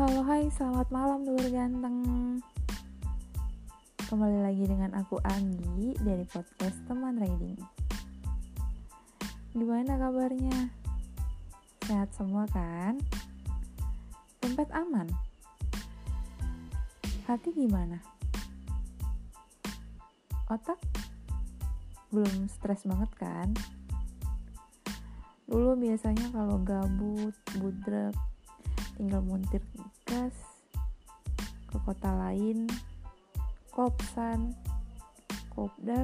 halo hai selamat malam dulur ganteng Kembali lagi dengan aku Anggi dari podcast Teman Riding Gimana kabarnya? Sehat semua kan? Tempat aman? Hati gimana? Otak? Belum stres banget kan? Dulu biasanya kalau gabut, budrek, tinggal muntir gas ke kota lain kopsan kopdar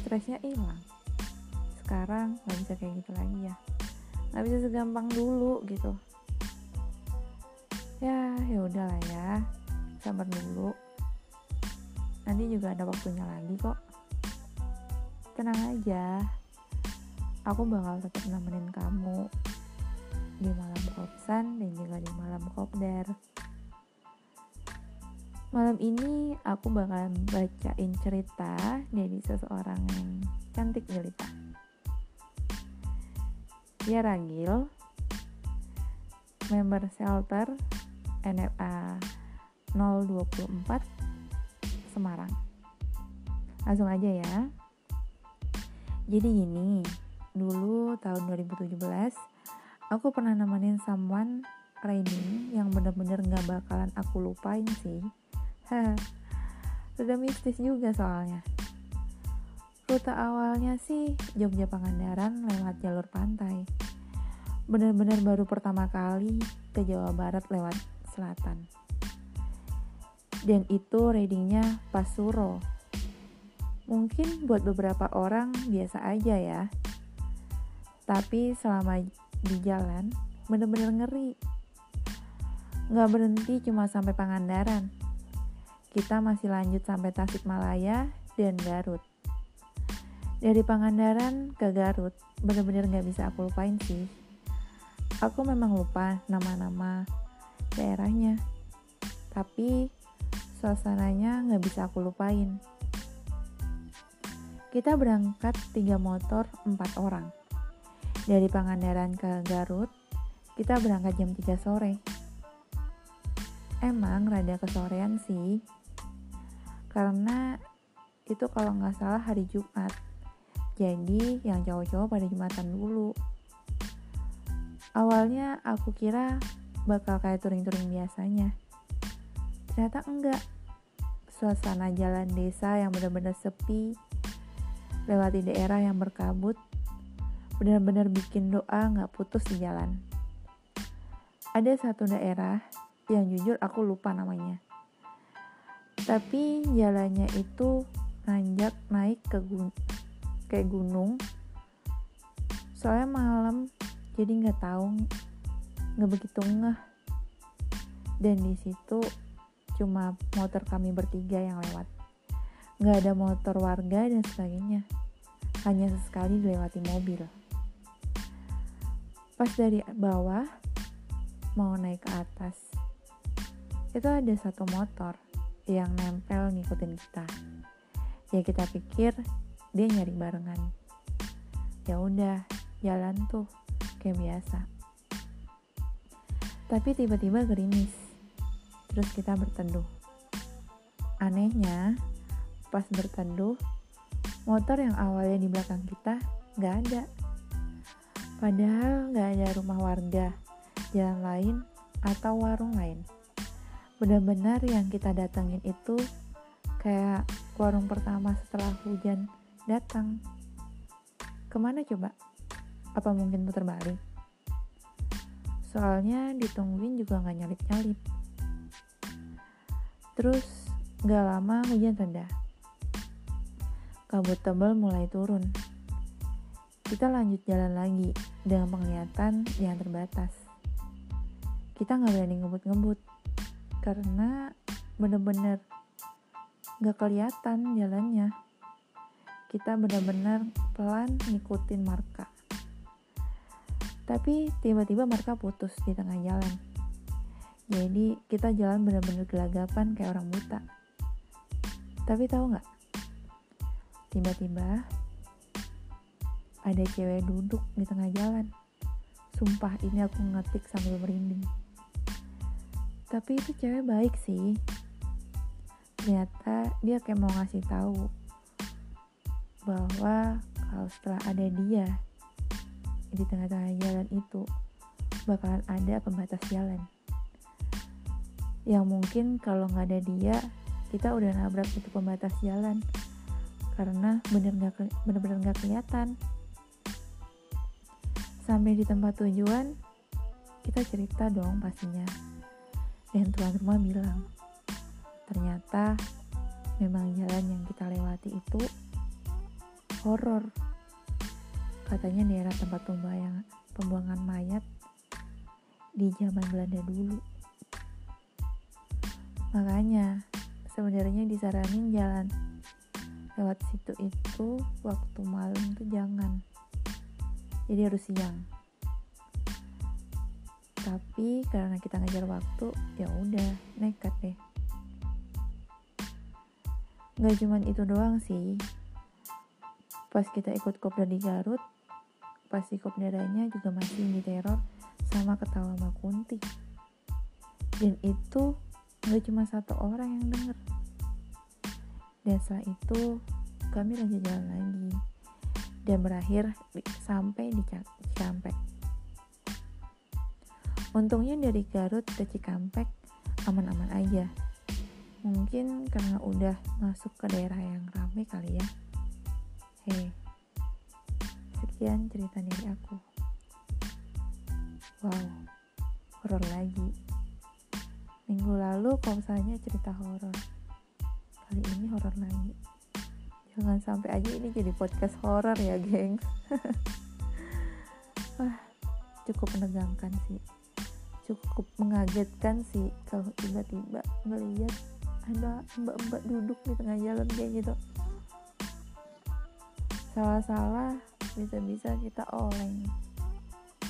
stresnya hilang. Sekarang nggak bisa kayak gitu lagi ya. Nggak bisa segampang dulu gitu. Ya ya udahlah ya. Sabar dulu. Nanti juga ada waktunya lagi kok. Tenang aja. Aku bakal tetap nemenin kamu. Di malam kopsan dan juga di malam kopdar. Malam ini aku bakal bacain cerita dari seseorang yang cantik jelita. Dia Ragil, member shelter NFA 024 Semarang. Langsung aja ya. Jadi gini, dulu tahun 2017 aku pernah nemenin someone riding yang bener-bener gak bakalan aku lupain sih. Sudah mistis juga soalnya. Rute awalnya sih Jogja Pangandaran lewat jalur pantai. Bener-bener baru pertama kali ke Jawa Barat lewat selatan. Dan itu ridingnya pas Suro Mungkin buat beberapa orang biasa aja ya Tapi selama di jalan bener-bener ngeri. Nggak berhenti cuma sampai Pangandaran. Kita masih lanjut sampai Tasikmalaya dan Garut. Dari Pangandaran ke Garut, bener-bener nggak bisa aku lupain sih. Aku memang lupa nama-nama daerahnya. Tapi suasananya nggak bisa aku lupain. Kita berangkat tiga motor empat orang dari Pangandaran ke Garut, kita berangkat jam 3 sore. Emang rada kesorean sih, karena itu kalau nggak salah hari Jumat. Jadi yang cowok-cowok pada Jumatan dulu. Awalnya aku kira bakal kayak touring-touring biasanya. Ternyata enggak. Suasana jalan desa yang benar-benar sepi, lewati daerah yang berkabut, benar-benar bikin doa nggak putus di jalan. Ada satu daerah yang jujur aku lupa namanya. Tapi jalannya itu nanjak naik ke gun kayak gunung. Soalnya malam jadi nggak tahu nggak begitu ngeh. Dan di situ cuma motor kami bertiga yang lewat. Nggak ada motor warga dan sebagainya. Hanya sesekali dilewati mobil pas dari bawah mau naik ke atas itu ada satu motor yang nempel ngikutin kita. Ya kita pikir dia nyari barengan. Ya udah jalan tuh kayak biasa. Tapi tiba-tiba gerimis terus kita berteduh. Anehnya pas berteduh motor yang awalnya di belakang kita nggak ada Padahal nggak ada rumah warga, jalan lain, atau warung lain. Benar-benar yang kita datengin itu kayak warung pertama setelah hujan datang. Ke mana coba? Apa mungkin putar balik? Soalnya ditungguin juga nggak nyalip-nyalip. Terus gak lama hujan reda. Kabut tebal mulai turun kita lanjut jalan lagi dengan penglihatan yang terbatas. Kita nggak berani ngebut-ngebut karena bener-bener nggak kelihatan jalannya. Kita benar-benar pelan ngikutin marka. Tapi tiba-tiba marka putus di tengah jalan. Jadi kita jalan benar-benar gelagapan kayak orang buta. Tapi tahu nggak? Tiba-tiba ada cewek duduk di tengah jalan. Sumpah ini aku ngetik sambil merinding. tapi itu cewek baik sih ternyata dia kayak mau ngasih tahu bahwa kalau setelah ada dia di tengah-tengah jalan itu bakalan ada pembatas jalan yang mungkin kalau nggak ada dia kita udah nabrak itu pembatas jalan karena bener nggak bener-bener nggak kelihatan sampai di tempat tujuan kita cerita dong pastinya. Dan tuan rumah bilang ternyata memang jalan yang kita lewati itu horor. Katanya daerah tempat pembuangan, pembuangan mayat di zaman Belanda dulu. Makanya sebenarnya disaranin jalan lewat situ itu waktu malam tuh jangan jadi harus siang. Tapi karena kita ngejar waktu ya udah nekat deh. Nggak cuman itu doang sih. Pas kita ikut kopdar di Garut pas di kopdaranya juga masih diteror sama ketawa Makunti dan itu Gak cuma satu orang yang denger. Dan setelah itu kami lanjut jalan lagi dan berakhir di, sampai di Cikampek. Untungnya dari Garut ke Cikampek aman-aman aja. Mungkin karena udah masuk ke daerah yang ramai kali ya. Hei, sekian cerita dari aku. Wow, horor lagi. Minggu lalu kalau cerita horor. Kali ini horor lagi. Jangan sampai aja ini jadi podcast horor ya, geng. Wah, cukup menegangkan sih. Cukup mengagetkan sih kalau tiba-tiba ngeliat ada mbak-mbak duduk di tengah jalan kayak gitu. Salah-salah bisa-bisa kita oleng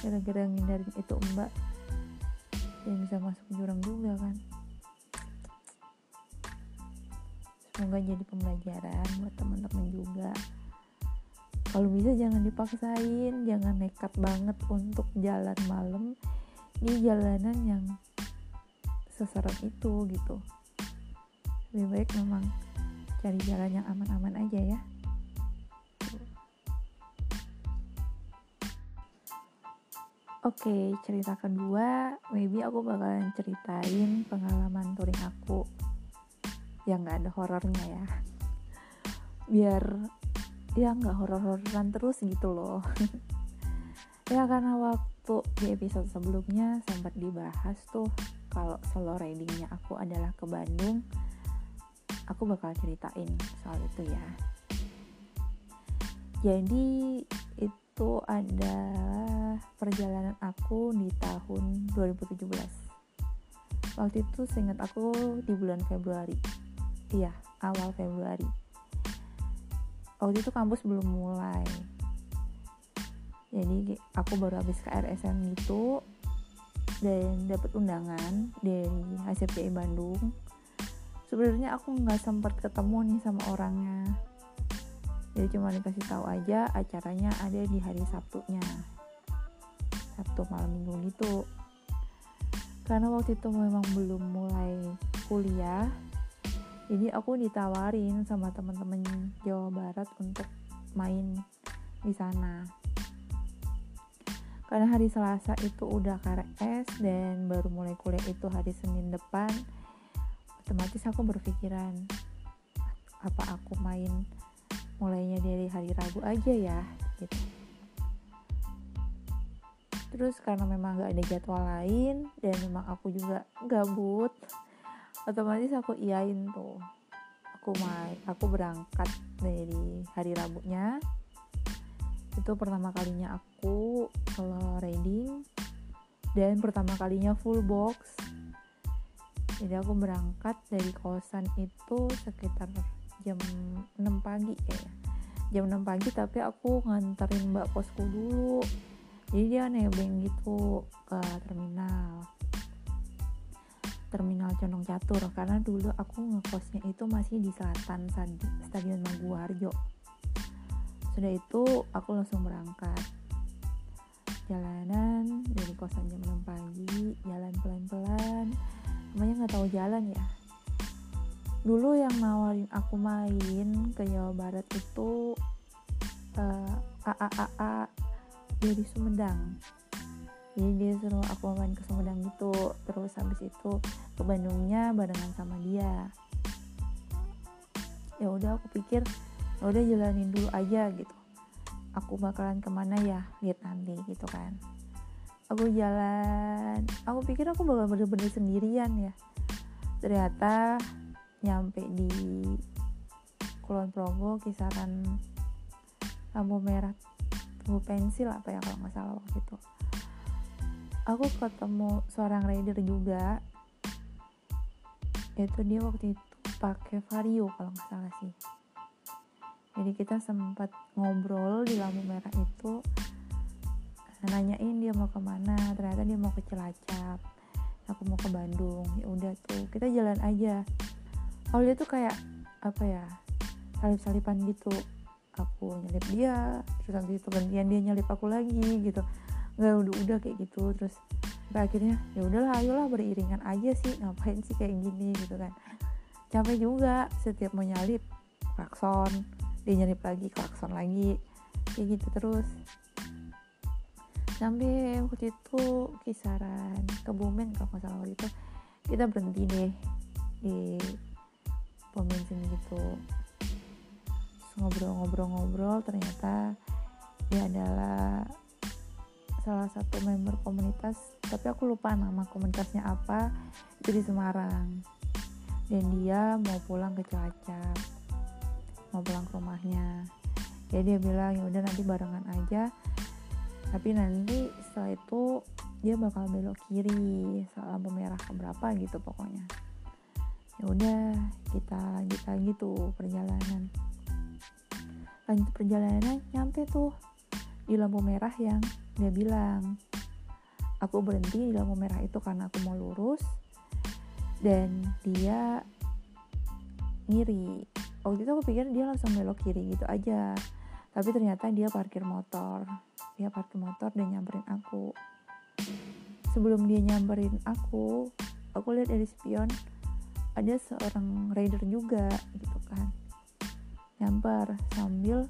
gara-gara ngindarin itu mbak yang bisa masuk jurang juga kan semoga jadi pembelajaran buat teman-teman juga. Kalau bisa jangan dipaksain jangan nekat banget untuk jalan malam di jalanan yang seserem itu gitu. Lebih baik memang cari jalan yang aman-aman aja ya. Oke, okay, cerita kedua, maybe aku bakalan ceritain pengalaman touring aku yang gak ada horornya ya. Biar ya nggak horor-hororan terus gitu loh. ya karena waktu di episode sebelumnya sempat dibahas tuh kalau solo ridingnya aku adalah ke Bandung, aku bakal ceritain soal itu ya. Jadi itu adalah perjalanan aku di tahun 2017 waktu itu seingat aku di bulan Februari iya awal Februari. Waktu itu kampus belum mulai. Jadi aku baru habis KRSM gitu dan dapat undangan dari HCPI Bandung. Sebenarnya aku nggak sempat ketemu nih sama orangnya. Jadi cuma dikasih tahu aja acaranya ada di hari Sabtunya. Sabtu malam minggu gitu. Karena waktu itu memang belum mulai kuliah jadi aku ditawarin sama teman-teman Jawa Barat untuk main di sana. Karena hari Selasa itu udah KRS dan baru mulai kuliah itu hari Senin depan otomatis aku berpikiran apa aku main mulainya dari hari Rabu aja ya? Gitu. Terus karena memang gak ada jadwal lain dan memang aku juga gabut otomatis aku iyain tuh. Aku main aku berangkat dari hari Rabunya. Itu pertama kalinya aku solo riding dan pertama kalinya full box. Jadi aku berangkat dari kosan itu sekitar jam 6 pagi kayaknya. Jam 6 pagi tapi aku nganterin mbak kosku dulu. Jadi dia nebeng gitu ke terminal terminal Condong Catur karena dulu aku ngekosnya itu masih di selatan stadion Maguwarjo. Sudah itu aku langsung berangkat. Jalanan dari kosan jam 6 pagi jalan pelan-pelan. Namanya nggak tahu jalan ya. Dulu yang nawarin aku main ke Jawa Barat itu uh, AAAA dari Sumedang jadi dia suruh aku main ke Sumedang gitu terus habis itu ke Bandungnya barengan sama dia. Ya udah aku pikir ya udah jalanin dulu aja gitu. Aku bakalan ke mana ya lihat nanti gitu kan. Aku jalan aku pikir aku bakal bener-bener sendirian ya. Ternyata nyampe di Kulon Progo kisaran lampu merah lampu pensil apa ya kalau nggak salah waktu itu aku ketemu seorang rider juga. Itu dia waktu itu pakai vario kalau nggak salah sih. Jadi kita sempat ngobrol di lampu merah itu. Nanyain dia mau ke mana ternyata dia mau ke Cilacap. Aku mau ke Bandung. Ya udah tuh kita jalan aja. Dia tuh kayak apa ya salip salipan gitu. Aku nyelip dia terus nanti itu gantian dia nyelip aku lagi gitu nggak udah udah kayak gitu. Terus akhirnya ya udahlah ayolah beriringan aja sih ngapain sih kayak gini gitu kan. Capek juga setiap mau nyalip klakson dia nyalip lagi klakson lagi kayak gitu terus. Sampai waktu itu kisaran kebumen kalau nggak salah waktu itu kita berhenti deh di bensin gitu. Ngobrol-ngobrol-ngobrol ternyata dia adalah salah satu member komunitas tapi aku lupa nama komunitasnya apa itu di Semarang. Dan dia mau pulang ke Cilacap mau pulang ke rumahnya. Ya dia bilang ya udah nanti barengan aja. Tapi nanti setelah itu dia bakal belok kiri lampu merah keberapa gitu pokoknya. Ya udah kita lanjut lagi tuh perjalanan. Lanjut perjalanan nyampe tuh di lampu merah yang dia bilang aku berhenti di lampu merah itu karena aku mau lurus. Dan dia ngiri. Waktu itu aku pikir dia langsung belok kiri gitu aja. Tapi ternyata dia parkir motor. Dia parkir motor dan nyamperin aku. Sebelum dia nyamperin aku aku lihat dari spion ada seorang rider juga gitu kan. Nyamper sambil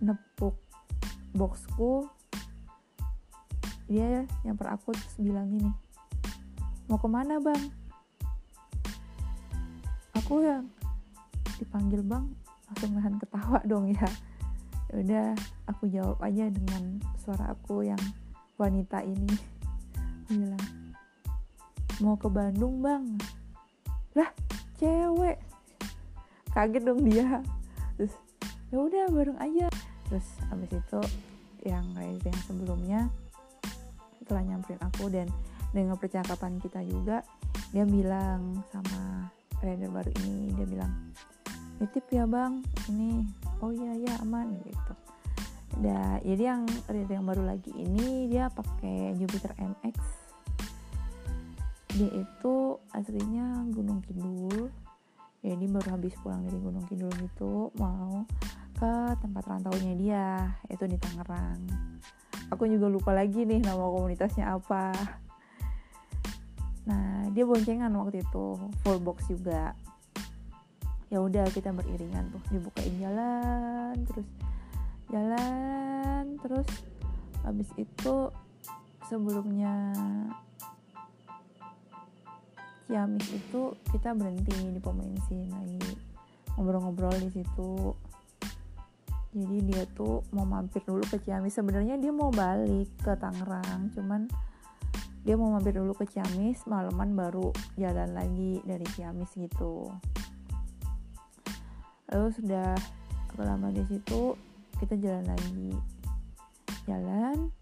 nepuk boxku dia nyamper aku terus bilang gini mau ke mana bang? Aku yang dipanggil bang langsung nahan ketawa dong ya. ya udah aku jawab aja dengan suara aku yang wanita ini. Bilang mau ke Bandung bang. Lah cewek. Kaget dong dia. Terus ya udah bareng aja. Terus habis itu yang yang sebelumnya setelah nyamperin aku dan dengan percakapan kita juga dia bilang sama rider baru ini dia bilang nitip ya bang ini oh iya ya aman gitu. Da, jadi yang rider yang baru lagi ini dia pakai Jupiter MX dia itu aslinya Gunung Kidul. Ya ini baru habis pulang dari Gunung Kidul gitu mau ke tempat rantaunya dia itu di Tangerang aku juga lupa lagi nih nama komunitasnya apa. Nah dia boncengan waktu itu full box juga. Ya udah kita beriringan tuh. Dibukain jalan terus jalan terus habis itu sebelumnya Ciamis itu kita berhenti di pom bensin lagi. Ngobrol-ngobrol di situ jadi dia tuh mau mampir dulu ke Ciamis. Sebenarnya dia mau balik ke Tangerang cuman dia mau mampir dulu ke Ciamis malaman baru jalan lagi dari Ciamis gitu. Lalu sudah lama di situ kita jalan lagi. Jalan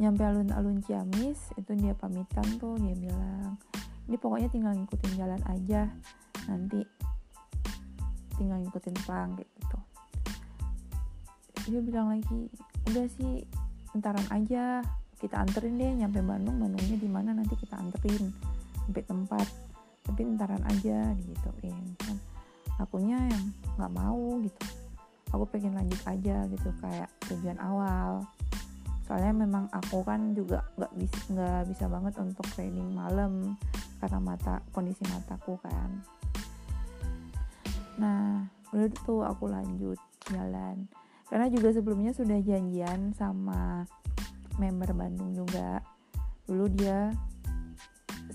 nyampe alun-alun Ciamis itu dia pamitan tuh dia bilang ini pokoknya tinggal ngikutin jalan aja nanti tinggal ngikutin pang gitu dia bilang lagi udah sih entaran aja kita anterin deh nyampe Bandung Bandungnya di mana nanti kita anterin sampai tempat. Tapi entaran aja digituin. Kan akunya yang nggak mau gitu. Aku pengen lanjut aja gitu kayak tujuan awal. Soalnya memang aku kan juga nggak bisa nggak bisa banget untuk training malam karena mata kondisi mataku kan. Nah udah tuh aku lanjut jalan karena juga sebelumnya sudah janjian sama member Bandung juga. Dulu dia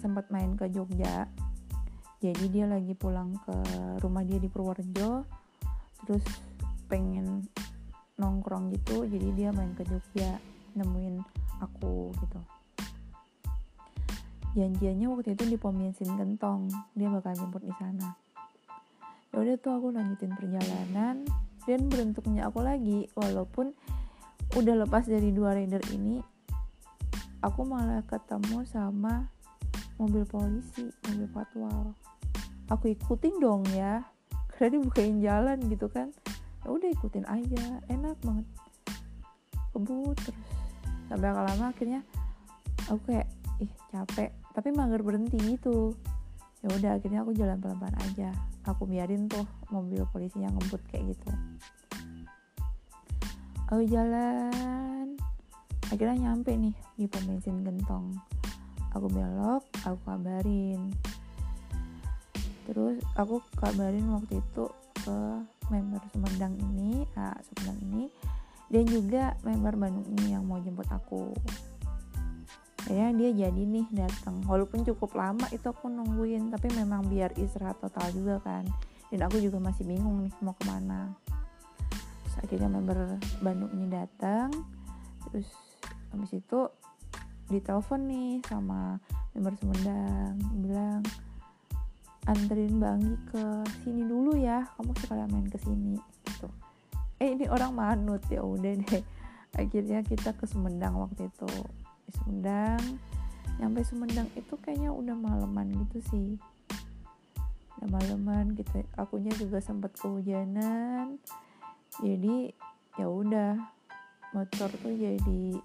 sempat main ke Jogja. Jadi dia lagi pulang ke rumah dia di Purworejo. Terus pengen nongkrong gitu. Jadi dia main ke Jogja nemuin aku gitu. Janjiannya waktu itu di pom bensin Gentong. Dia bakal jemput di sana. Ya udah tuh aku lanjutin perjalanan dan beruntungnya aku lagi walaupun udah lepas dari dua rider ini aku malah ketemu sama mobil polisi mobil patwal. Aku ikutin dong ya karena dibukain jalan gitu kan. Ya udah ikutin aja enak banget. Kebut terus. Sampai lama akhirnya aku kayak ih capek. Tapi mager berhenti gitu ya udah akhirnya aku jalan pelan-pelan aja. Aku biarin tuh mobil polisi yang ngebut kayak gitu. Aku jalan. Akhirnya nyampe nih di pom bensin gentong. Aku belok aku kabarin. Terus aku kabarin waktu itu ke member Sumedang ini ah, Sumedang ini. Dan juga member Bandung ini yang mau jemput aku ya dia jadi nih datang walaupun cukup lama itu aku nungguin tapi memang biar istirahat total juga kan. Dan aku juga masih bingung nih mau ke mana. Terus akhirnya member Bandung ini datang terus habis itu ditelepon nih sama member Sumedang. Bilang anterin Bangi ke sini dulu ya kamu sekalian main ke sini gitu. Eh ini orang manut ya udah deh. Akhirnya kita ke Sumedang waktu itu Sumedang nyampe Sumedang itu kayaknya udah maleman gitu sih. Udah maleman kita akunya juga sempat kehujanan. Jadi ya udah. Motor tuh jadi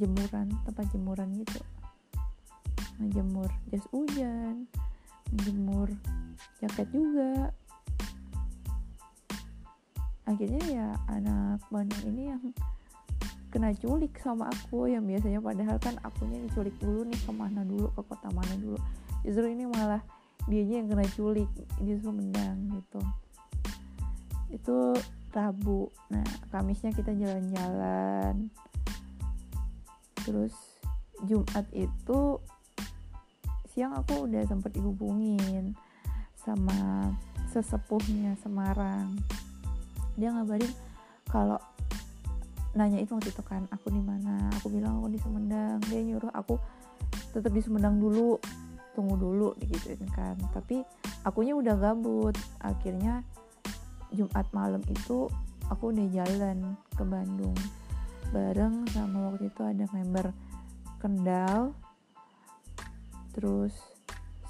jemuran tempat jemuran gitu. Ngejemur jas hujan ngejemur jaket juga. Akhirnya ya anak Bandung ini yang kena culik sama aku yang biasanya padahal kan akunya diculik dulu nih ke mana dulu ke kota mana dulu. Justru ini malah dianya yang kena culik di Sumedang gitu. Itu Rabu nah Kamisnya kita jalan-jalan. Terus Jumat itu siang aku udah sempat dihubungin sama sesepuhnya Semarang. Dia ngabarin kalau nanya itu waktu itu kan aku di mana? Aku bilang aku di Sumedang. Dia nyuruh aku tetap di Sumedang dulu tunggu dulu gitu kan. Tapi akunya udah gabut. Akhirnya Jumat malam itu aku udah jalan ke Bandung bareng sama waktu itu ada member Kendal terus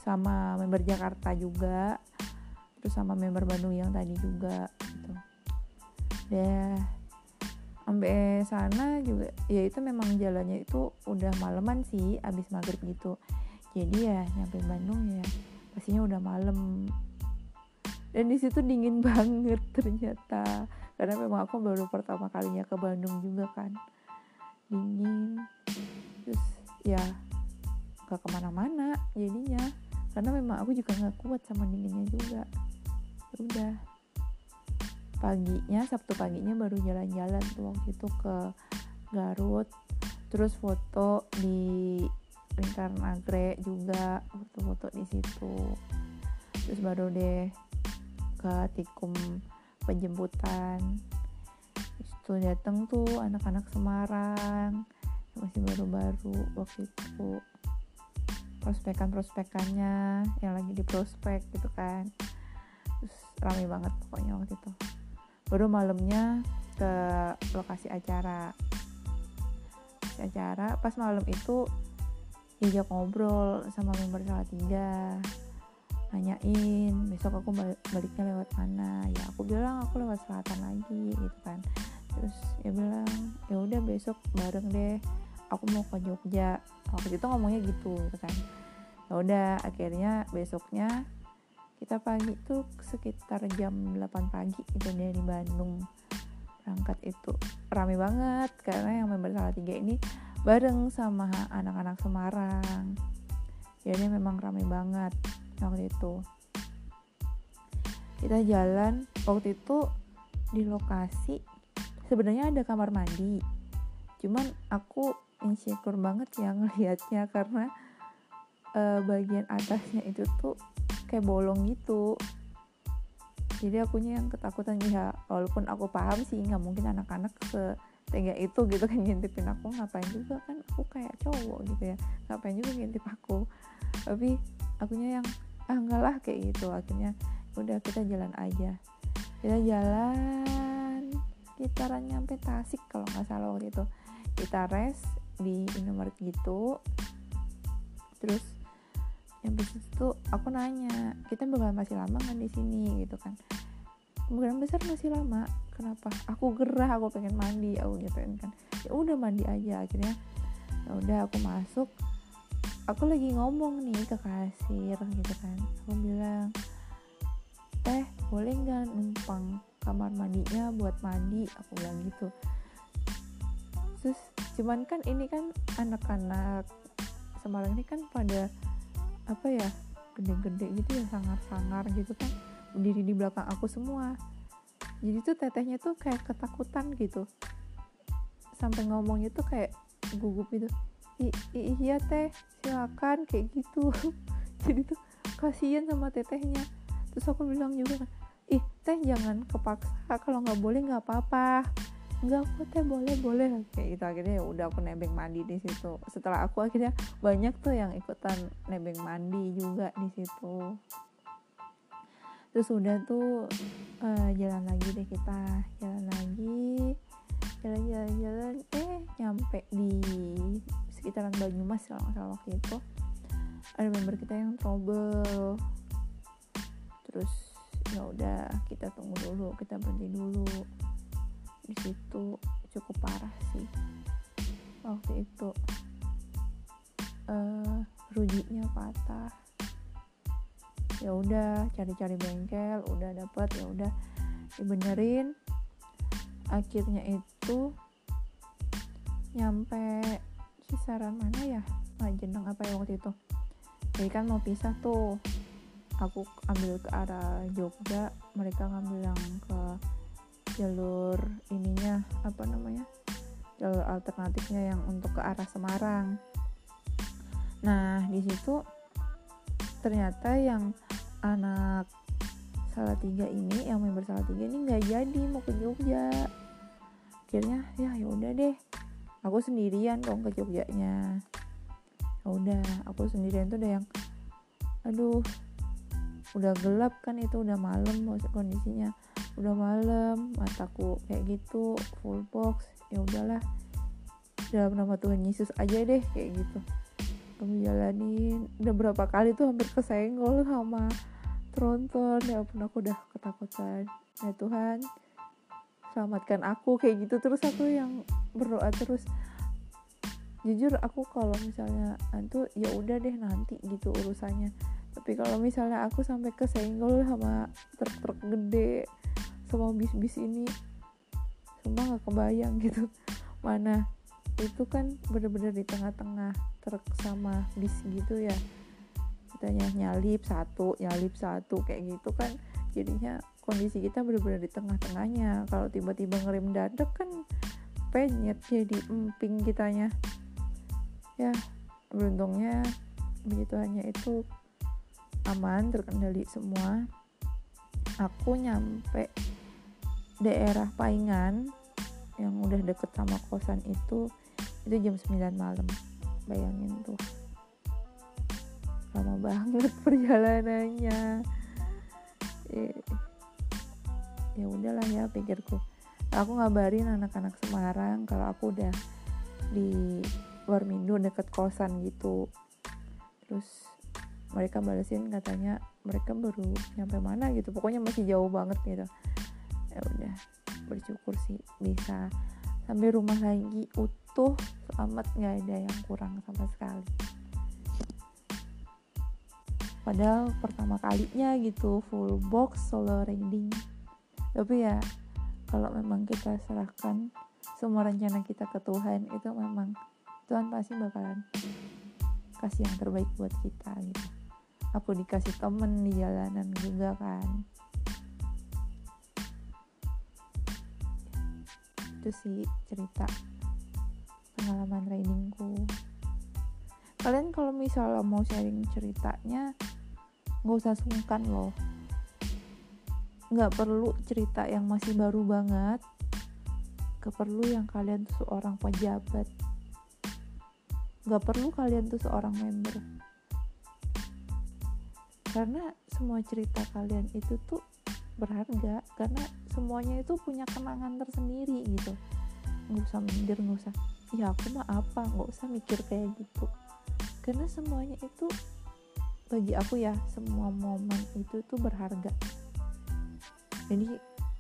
sama member Jakarta juga terus sama member Bandung yang tadi juga gitu. Deh sampai sana juga ya itu memang jalannya itu udah maleman sih abis maghrib gitu. Jadi ya nyampe Bandung ya pastinya udah malam dan di situ dingin banget ternyata. Karena memang aku baru pertama kalinya ke Bandung juga kan. Dingin. Terus ya gak ke mana-mana jadinya. Karena memang aku juga nggak kuat sama dinginnya juga. Ya udah paginya Sabtu paginya baru jalan-jalan tuh waktu itu ke Garut. Terus foto di lingkaran Nagrek juga foto-foto di situ. Terus baru deh ke Tikum penjemputan. Itu dateng tuh anak-anak Semarang masih baru-baru waktu itu. Prospekan-prospekannya yang lagi di prospek gitu kan. Terus rame banget pokoknya waktu itu baru malamnya ke lokasi acara. Lokasi acara pas malam itu diajak ngobrol sama member salah tiga. Nanyain besok aku baliknya lewat mana? Ya aku bilang aku lewat selatan lagi gitu kan. Terus ya bilang ya udah besok bareng deh aku mau ke Jogja. Waktu itu ngomongnya gitu gitu kan. Ya udah akhirnya besoknya kita pagi tuh sekitar jam 8 pagi itu dari Bandung. Berangkat itu rame banget karena yang member salah tiga ini bareng sama anak-anak Semarang. Jadi memang ramai banget waktu itu. Kita jalan waktu itu di lokasi sebenarnya ada kamar mandi. Cuman aku insecure banget ya ngelihatnya karena uh, bagian atasnya itu tuh kayak bolong gitu. Jadi akunya yang ketakutan ya walaupun aku paham sih nggak mungkin anak-anak se tega itu gitu kan ngintipin aku ngapain juga kan aku kayak cowok gitu ya. Ngapain juga ngintip aku. Tapi akunya yang ah enggak lah kayak gitu. Akhirnya udah kita jalan aja. Kita jalan sekitaran nyampe Tasik kalau nggak salah waktu itu. Kita rest di Indomaret gitu. Terus yang situ aku nanya kita bakal masih lama kan di sini? Gitu kan. Kemungkinan besar masih lama. Kenapa? Aku gerah aku pengen mandi aku gituin kan. Ya udah mandi aja. Akhirnya ya udah aku masuk. Aku lagi ngomong nih ke kasir gitu kan. Aku bilang teh boleh nggak numpang kamar mandinya buat mandi? Aku bilang gitu. Terus cuman kan ini kan anak-anak Semarang ini kan pada apa ya gede-gede gitu ya sangar-sangar gitu kan. Berdiri di belakang aku semua. Jadi tuh tetehnya tuh kayak ketakutan gitu. Sampai ngomongnya tuh kayak gugup gitu. I iya teh silakan kayak gitu. Jadi tuh kasihan sama tetehnya. Terus aku bilang juga ih teh jangan kepaksa kalau nggak boleh nggak apa-apa nggak kok teh boleh boleh. Kayak gitu akhirnya ya udah aku nebeng mandi di situ. Setelah aku akhirnya banyak tuh yang ikutan nebeng mandi juga di situ. Terus udah tuh uh, jalan lagi deh kita. Jalan lagi jalan-jalan-jalan eh nyampe di sekitaran Banyumas kalau nggak salah waktu itu. Ada member kita yang trouble. Terus ya udah kita tunggu dulu kita berhenti dulu di situ cukup parah sih. Waktu itu uh, rujinya patah. Ya udah cari-cari bengkel udah dapet ya udah dibenerin. Akhirnya itu nyampe kisaran mana ya? Majeneng apa ya waktu itu? Jadi kan mau pisah tuh. Aku ambil ke arah Jogja mereka ngambil yang ke jalur ininya apa namanya jalur alternatifnya yang untuk ke arah Semarang. Nah di situ ternyata yang anak salah tiga ini yang member salah tiga ini nggak jadi mau ke Jogja. Akhirnya ya ya udah deh aku sendirian dong ke Jogjanya. Ya udah aku sendirian tuh udah yang aduh udah gelap kan itu udah malam kondisinya udah malam mataku kayak gitu full box. Ya udahlah. Dalam nama Tuhan Yesus aja deh kayak gitu. Kami jalanin. Udah berapa kali tuh hampir kesenggol sama tronton. Ya ampun aku udah ketakutan. Ya Tuhan selamatkan aku kayak gitu terus aku yang berdoa terus. Jujur aku kalau misalnya antu ya udah deh nanti gitu urusannya. Tapi kalau misalnya aku sampai kesenggol sama truk-truk gede sama bis-bis ini. Semua nggak kebayang gitu. Mana itu kan bener-bener di tengah-tengah truk sama bis gitu ya. Kitanya nyalip satu nyalip satu kayak gitu kan. Jadinya kondisi kita benar-benar di tengah-tengahnya. Kalau tiba-tiba ngerem dadak kan penyet jadi emping kitanya. Ya beruntungnya begitu hanya itu aman terkendali semua. Aku nyampe daerah Paingan yang udah deket sama kosan itu itu jam 9 malam. Bayangin tuh. Lama banget perjalanannya. Eh, ya udahlah ya pikirku. Aku ngabarin anak-anak Semarang kalau aku udah di Warmindo deket kosan gitu. Terus mereka balesin katanya mereka baru nyampe mana gitu. Pokoknya masih jauh banget gitu ya udah. Bersyukur sih bisa sampai rumah lagi utuh selamat nggak ada yang kurang sama sekali. Padahal pertama kalinya gitu full box solo riding tapi ya kalau memang kita serahkan semua rencana kita ke Tuhan itu memang Tuhan pasti bakalan kasih yang terbaik buat kita gitu. Aku dikasih temen di jalanan juga kan itu sih cerita pengalaman trainingku. Kalian kalau misalnya mau sharing ceritanya nggak usah sungkan loh. Nggak perlu cerita yang masih baru banget. Gak perlu yang kalian tuh seorang pejabat. Gak perlu kalian tuh seorang member. Karena semua cerita kalian itu tuh berharga karena semuanya itu punya kenangan tersendiri gitu. Nggak usah minder nggak usah ya aku mah apa? Nggak usah mikir kayak gitu. Karena semuanya itu bagi aku ya semua momen itu tuh berharga. Jadi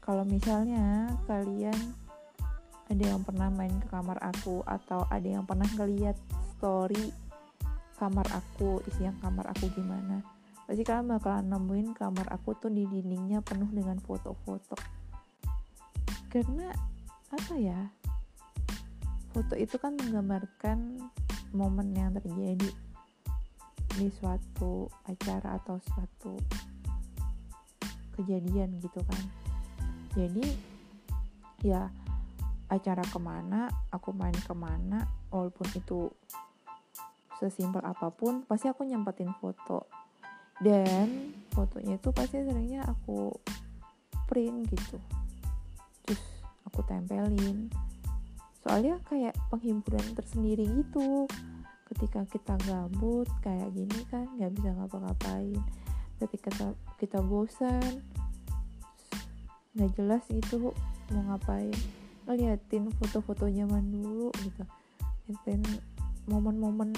kalau misalnya kalian ada yang pernah main ke kamar aku atau ada yang pernah ngeliat story kamar aku isi yang kamar aku gimana pasti kalian bakalan nemuin kamar aku tuh di dindingnya penuh dengan foto-foto karena apa ya foto itu kan menggambarkan momen yang terjadi di suatu acara atau suatu kejadian gitu kan. Jadi ya acara ke mana aku main ke mana walaupun itu sesimpel apa pun pasti aku nyempetin foto. Dan fotonya itu pasti seringnya aku print gitu aku tempelin. Soalnya kayak penghiburan tersendiri gitu. Ketika kita gabut kayak gini kan nggak bisa ngapa-ngapain. Ketika kita, kita bosan nggak jelas gitu mau ngapain. Ngeliatin foto-foto zaman dulu gitu. Ngeliatin momen-momen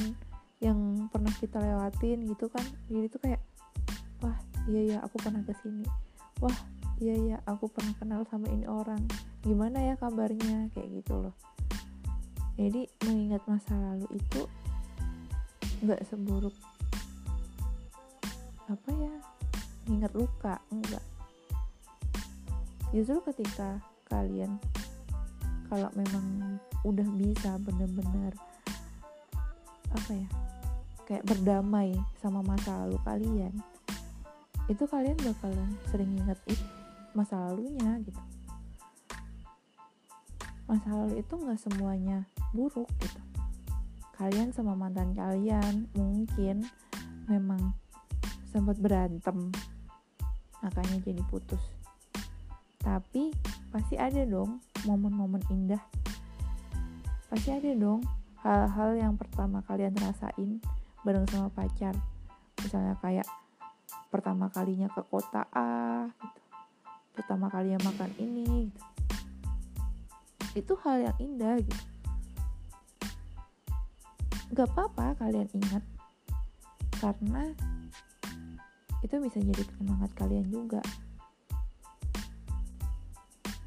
yang pernah kita lewatin gitu kan. Jadi tuh kayak wah iya ya aku pernah ke sini. Wah iya ya aku pernah kenal sama ini orang gimana ya kabarnya kayak gitu loh. Jadi mengingat masa lalu itu nggak seburuk apa ya mengingat luka enggak. Justru ketika kalian kalau memang udah bisa bener-bener apa ya kayak berdamai sama masa lalu kalian itu kalian bakalan sering inget itu masa lalunya gitu masa lalu itu nggak semuanya buruk gitu kalian sama mantan kalian mungkin memang sempat berantem makanya jadi putus tapi pasti ada dong momen-momen indah pasti ada dong hal-hal yang pertama kalian rasain bareng sama pacar misalnya kayak pertama kalinya ke kota A gitu. pertama kalinya makan ini gitu. Itu hal yang indah gitu. Gak apa-apa kalian ingat. Karena itu bisa jadi penyemangat kalian juga.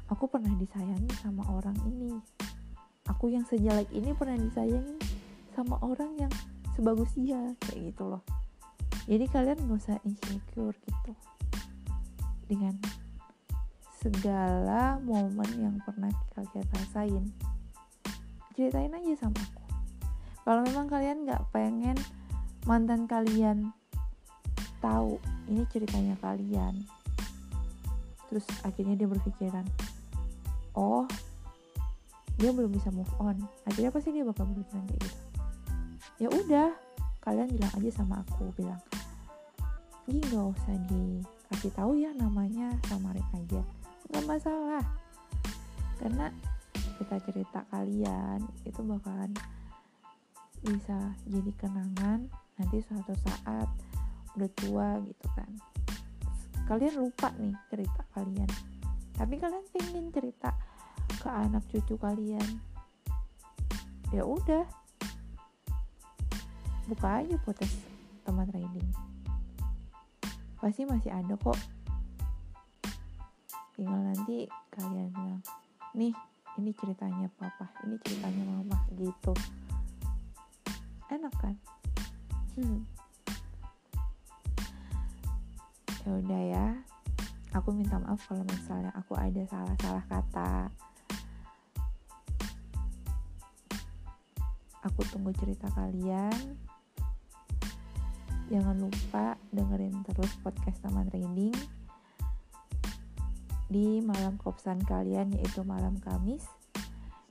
Aku pernah disayangi sama orang ini. Aku yang sejelek ini pernah disayangi sama orang yang sebagus dia kayak gitu loh. Jadi kalian gak usah insecure gitu dengan segala momen yang pernah kalian rasain. Ceritain aja sama aku. Kalau memang kalian gak pengen mantan kalian tahu ini ceritanya kalian terus akhirnya dia berpikiran oh dia belum bisa move on. Akhirnya pasti dia bakal berpikiran kayak gitu. Ya udah kalian bilang aja sama aku bilang ini nggak usah dikasih tahu ya namanya samarin aja nggak masalah. Karena kita cerita kalian itu bakalan bisa jadi kenangan nanti suatu saat udah tua gitu kan. Kalian lupa nih cerita kalian. Tapi kalian pengen cerita ke anak cucu kalian. Ya udah. Buka aja podcast teman trading pasti masih ada kok tinggal nanti kalian bilang nih ini ceritanya papa ini ceritanya mama gitu enak kan hmm. ya udah ya aku minta maaf kalau misalnya aku ada salah-salah kata Aku tunggu cerita kalian. Jangan lupa dengerin terus podcast Taman Reading di malam kopsan kalian yaitu malam Kamis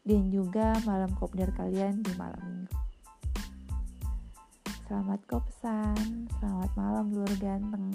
dan juga malam kopdar kalian di malam Minggu. Selamat kopsan, selamat malam luar ganteng.